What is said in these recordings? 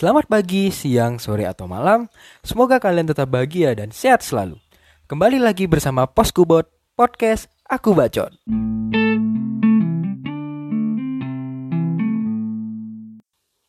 Selamat pagi, siang, sore, atau malam. Semoga kalian tetap bahagia dan sehat selalu. Kembali lagi bersama Poskubot Podcast Aku Bacot.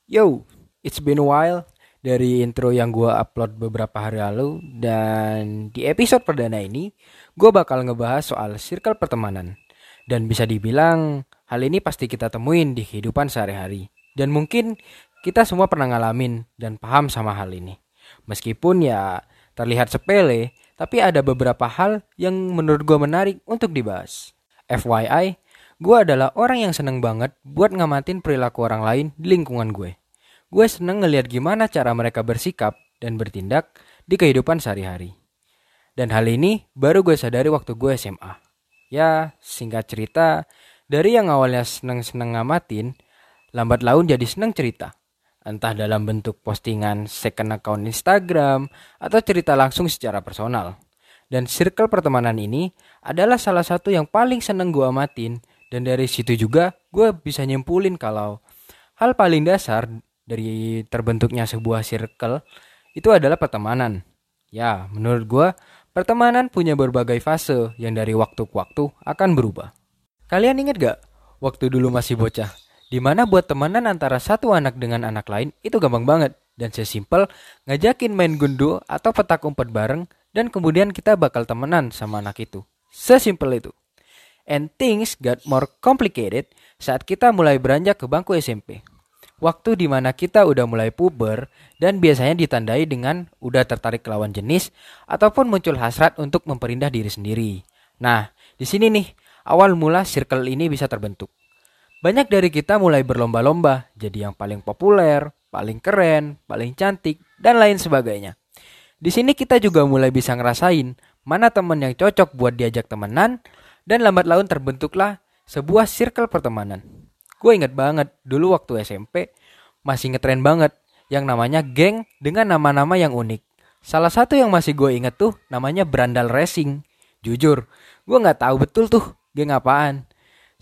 Yo, it's been a while dari intro yang gue upload beberapa hari lalu dan di episode perdana ini gue bakal ngebahas soal circle pertemanan dan bisa dibilang hal ini pasti kita temuin di kehidupan sehari-hari dan mungkin kita semua pernah ngalamin dan paham sama hal ini meskipun ya terlihat sepele tapi ada beberapa hal yang menurut gue menarik untuk dibahas FYI gue adalah orang yang seneng banget buat ngamatin perilaku orang lain di lingkungan gue gue seneng ngeliat gimana cara mereka bersikap dan bertindak di kehidupan sehari-hari. Dan hal ini baru gue sadari waktu gue SMA. Ya, singkat cerita, dari yang awalnya seneng-seneng ngamatin, lambat laun jadi seneng cerita. Entah dalam bentuk postingan second account Instagram atau cerita langsung secara personal. Dan circle pertemanan ini adalah salah satu yang paling seneng gue amatin dan dari situ juga gue bisa nyimpulin kalau hal paling dasar dari terbentuknya sebuah circle itu adalah pertemanan. Ya, menurut gue, pertemanan punya berbagai fase yang dari waktu ke waktu akan berubah. Kalian inget gak waktu dulu masih bocah? Di mana buat temenan antara satu anak dengan anak lain itu gampang banget. Dan sesimpel ngajakin main gundu atau petak umpet bareng dan kemudian kita bakal temenan sama anak itu. Sesimpel itu. And things got more complicated saat kita mulai beranjak ke bangku SMP waktu di mana kita udah mulai puber dan biasanya ditandai dengan udah tertarik lawan jenis ataupun muncul hasrat untuk memperindah diri sendiri. Nah, di sini nih awal mula circle ini bisa terbentuk. Banyak dari kita mulai berlomba-lomba jadi yang paling populer, paling keren, paling cantik, dan lain sebagainya. Di sini kita juga mulai bisa ngerasain mana teman yang cocok buat diajak temenan dan lambat laun terbentuklah sebuah circle pertemanan. Gue inget banget dulu waktu SMP masih ngetren banget yang namanya geng dengan nama-nama yang unik. Salah satu yang masih gue inget tuh namanya Brandal Racing. Jujur, gue nggak tahu betul tuh geng apaan.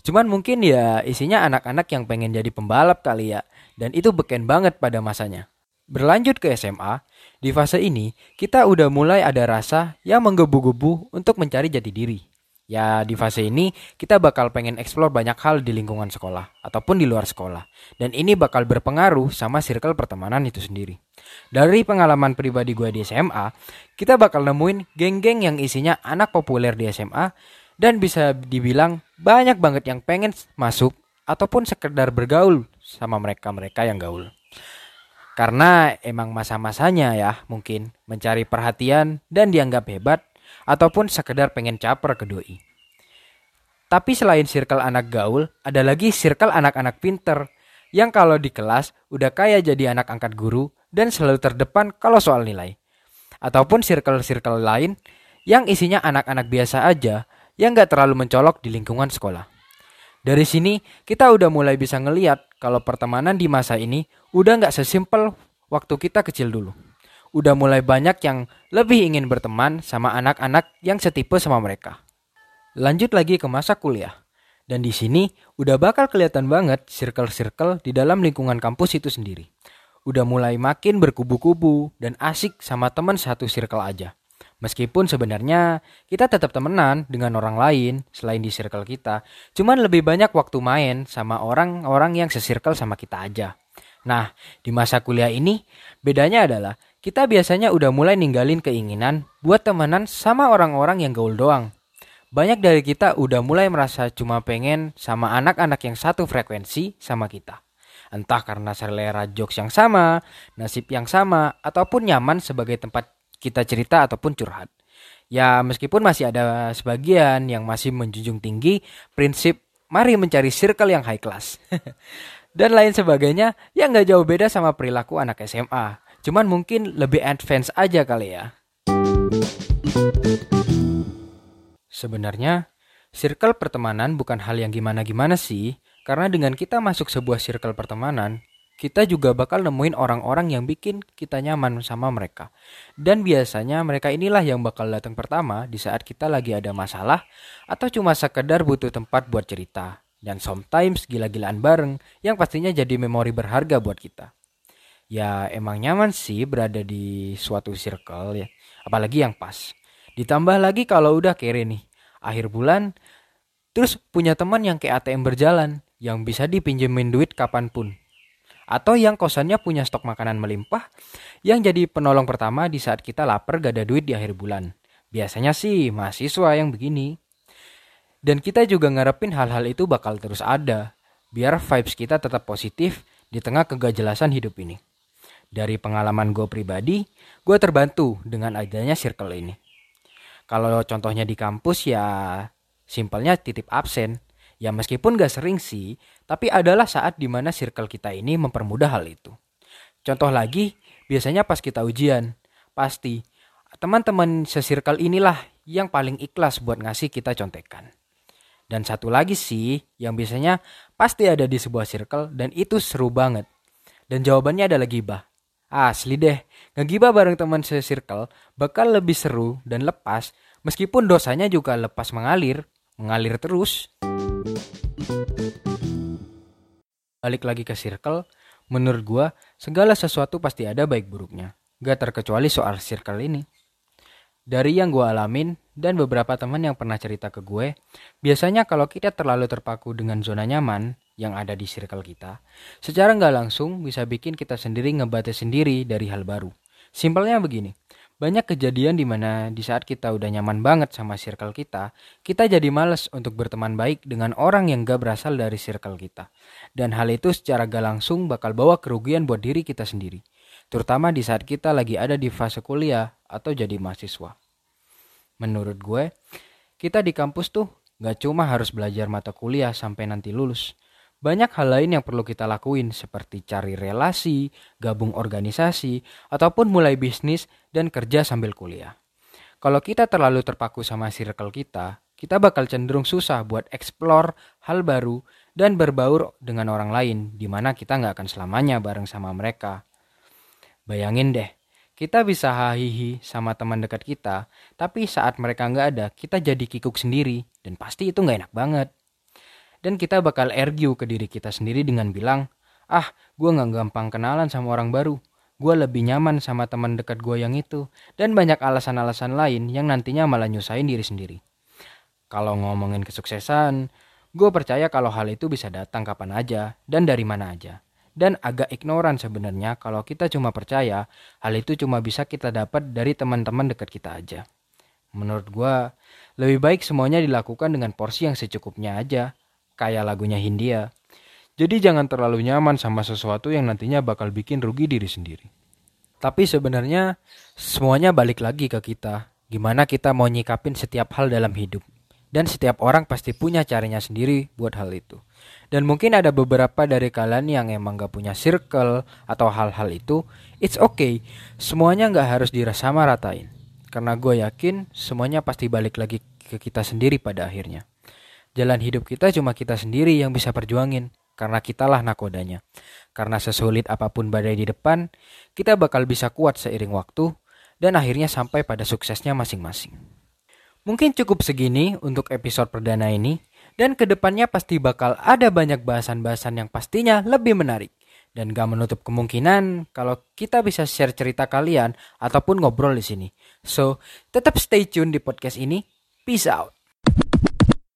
Cuman mungkin ya isinya anak-anak yang pengen jadi pembalap kali ya. Dan itu beken banget pada masanya. Berlanjut ke SMA, di fase ini kita udah mulai ada rasa yang menggebu-gebu untuk mencari jati diri. Ya di fase ini kita bakal pengen explore banyak hal di lingkungan sekolah ataupun di luar sekolah. Dan ini bakal berpengaruh sama circle pertemanan itu sendiri. Dari pengalaman pribadi gue di SMA, kita bakal nemuin geng-geng yang isinya anak populer di SMA dan bisa dibilang banyak banget yang pengen masuk ataupun sekedar bergaul sama mereka-mereka yang gaul. Karena emang masa-masanya ya mungkin mencari perhatian dan dianggap hebat ataupun sekedar pengen caper ke doi. Tapi selain circle anak gaul, ada lagi circle anak-anak pinter yang kalau di kelas udah kayak jadi anak angkat guru dan selalu terdepan kalau soal nilai. Ataupun circle-circle lain yang isinya anak-anak biasa aja yang gak terlalu mencolok di lingkungan sekolah. Dari sini kita udah mulai bisa ngeliat kalau pertemanan di masa ini udah gak sesimpel waktu kita kecil dulu udah mulai banyak yang lebih ingin berteman sama anak-anak yang setipe sama mereka. Lanjut lagi ke masa kuliah. Dan di sini udah bakal kelihatan banget circle-circle di dalam lingkungan kampus itu sendiri. Udah mulai makin berkubu-kubu dan asik sama teman satu circle aja. Meskipun sebenarnya kita tetap temenan dengan orang lain selain di circle kita, cuman lebih banyak waktu main sama orang-orang yang sesirkel sama kita aja. Nah, di masa kuliah ini bedanya adalah kita biasanya udah mulai ninggalin keinginan buat temenan sama orang-orang yang gaul doang. Banyak dari kita udah mulai merasa cuma pengen sama anak-anak yang satu frekuensi sama kita. Entah karena selera jokes yang sama, nasib yang sama, ataupun nyaman sebagai tempat kita cerita ataupun curhat. Ya meskipun masih ada sebagian yang masih menjunjung tinggi prinsip mari mencari circle yang high class. Dan lain sebagainya yang gak jauh beda sama perilaku anak SMA Cuman mungkin lebih advance aja kali ya. Sebenarnya, circle pertemanan bukan hal yang gimana-gimana sih. Karena dengan kita masuk sebuah circle pertemanan, kita juga bakal nemuin orang-orang yang bikin kita nyaman sama mereka. Dan biasanya mereka inilah yang bakal datang pertama di saat kita lagi ada masalah atau cuma sekedar butuh tempat buat cerita. Dan sometimes gila-gilaan bareng yang pastinya jadi memori berharga buat kita. Ya emang nyaman sih berada di suatu circle ya, apalagi yang pas. Ditambah lagi kalau udah kere nih, akhir bulan, terus punya teman yang kayak ATM berjalan, yang bisa dipinjemin duit kapan pun. Atau yang kosannya punya stok makanan melimpah, yang jadi penolong pertama di saat kita lapar gak ada duit di akhir bulan. Biasanya sih mahasiswa yang begini. Dan kita juga ngarepin hal-hal itu bakal terus ada, biar vibes kita tetap positif di tengah kegajelasan hidup ini. Dari pengalaman gue pribadi, gue terbantu dengan adanya circle ini. Kalau contohnya di kampus ya simpelnya titip absen. Ya meskipun gak sering sih, tapi adalah saat di mana circle kita ini mempermudah hal itu. Contoh lagi, biasanya pas kita ujian, pasti teman-teman sesirkel inilah yang paling ikhlas buat ngasih kita contekan. Dan satu lagi sih, yang biasanya pasti ada di sebuah circle dan itu seru banget. Dan jawabannya adalah gibah. Asli deh, ngegibah bareng teman se-circle bakal lebih seru dan lepas meskipun dosanya juga lepas mengalir, mengalir terus. Balik lagi ke circle, menurut gua segala sesuatu pasti ada baik buruknya. Gak terkecuali soal circle ini. Dari yang gue alamin dan beberapa teman yang pernah cerita ke gue, biasanya kalau kita terlalu terpaku dengan zona nyaman, yang ada di circle kita, secara nggak langsung bisa bikin kita sendiri ngebatas sendiri dari hal baru. Simpelnya begini, banyak kejadian di mana di saat kita udah nyaman banget sama circle kita, kita jadi males untuk berteman baik dengan orang yang gak berasal dari circle kita. Dan hal itu secara gak langsung bakal bawa kerugian buat diri kita sendiri. Terutama di saat kita lagi ada di fase kuliah atau jadi mahasiswa. Menurut gue, kita di kampus tuh gak cuma harus belajar mata kuliah sampai nanti lulus. Banyak hal lain yang perlu kita lakuin seperti cari relasi, gabung organisasi, ataupun mulai bisnis dan kerja sambil kuliah. Kalau kita terlalu terpaku sama circle kita, kita bakal cenderung susah buat explore hal baru dan berbaur dengan orang lain, di mana kita nggak akan selamanya bareng sama mereka. Bayangin deh, kita bisa hahihi sama teman dekat kita, tapi saat mereka nggak ada, kita jadi kikuk sendiri, dan pasti itu nggak enak banget. Dan kita bakal argue ke diri kita sendiri dengan bilang, ah gue gak gampang kenalan sama orang baru. Gue lebih nyaman sama teman dekat gue yang itu. Dan banyak alasan-alasan lain yang nantinya malah nyusahin diri sendiri. Kalau ngomongin kesuksesan, gue percaya kalau hal itu bisa datang kapan aja dan dari mana aja. Dan agak ignoran sebenarnya kalau kita cuma percaya hal itu cuma bisa kita dapat dari teman-teman dekat kita aja. Menurut gue, lebih baik semuanya dilakukan dengan porsi yang secukupnya aja kayak lagunya Hindia. Jadi jangan terlalu nyaman sama sesuatu yang nantinya bakal bikin rugi diri sendiri. Tapi sebenarnya semuanya balik lagi ke kita. Gimana kita mau nyikapin setiap hal dalam hidup. Dan setiap orang pasti punya caranya sendiri buat hal itu. Dan mungkin ada beberapa dari kalian yang emang gak punya circle atau hal-hal itu. It's okay. Semuanya gak harus dirasa ratain. Karena gue yakin semuanya pasti balik lagi ke kita sendiri pada akhirnya. Jalan hidup kita cuma kita sendiri yang bisa perjuangin, karena kitalah nakodanya. Karena sesulit apa pun badai di depan, kita bakal bisa kuat seiring waktu, dan akhirnya sampai pada suksesnya masing-masing. Mungkin cukup segini untuk episode perdana ini, dan ke depannya pasti bakal ada banyak bahasan-bahasan yang pastinya lebih menarik. Dan gak menutup kemungkinan kalau kita bisa share cerita kalian ataupun ngobrol di sini. So, tetap stay tune di podcast ini. Peace out.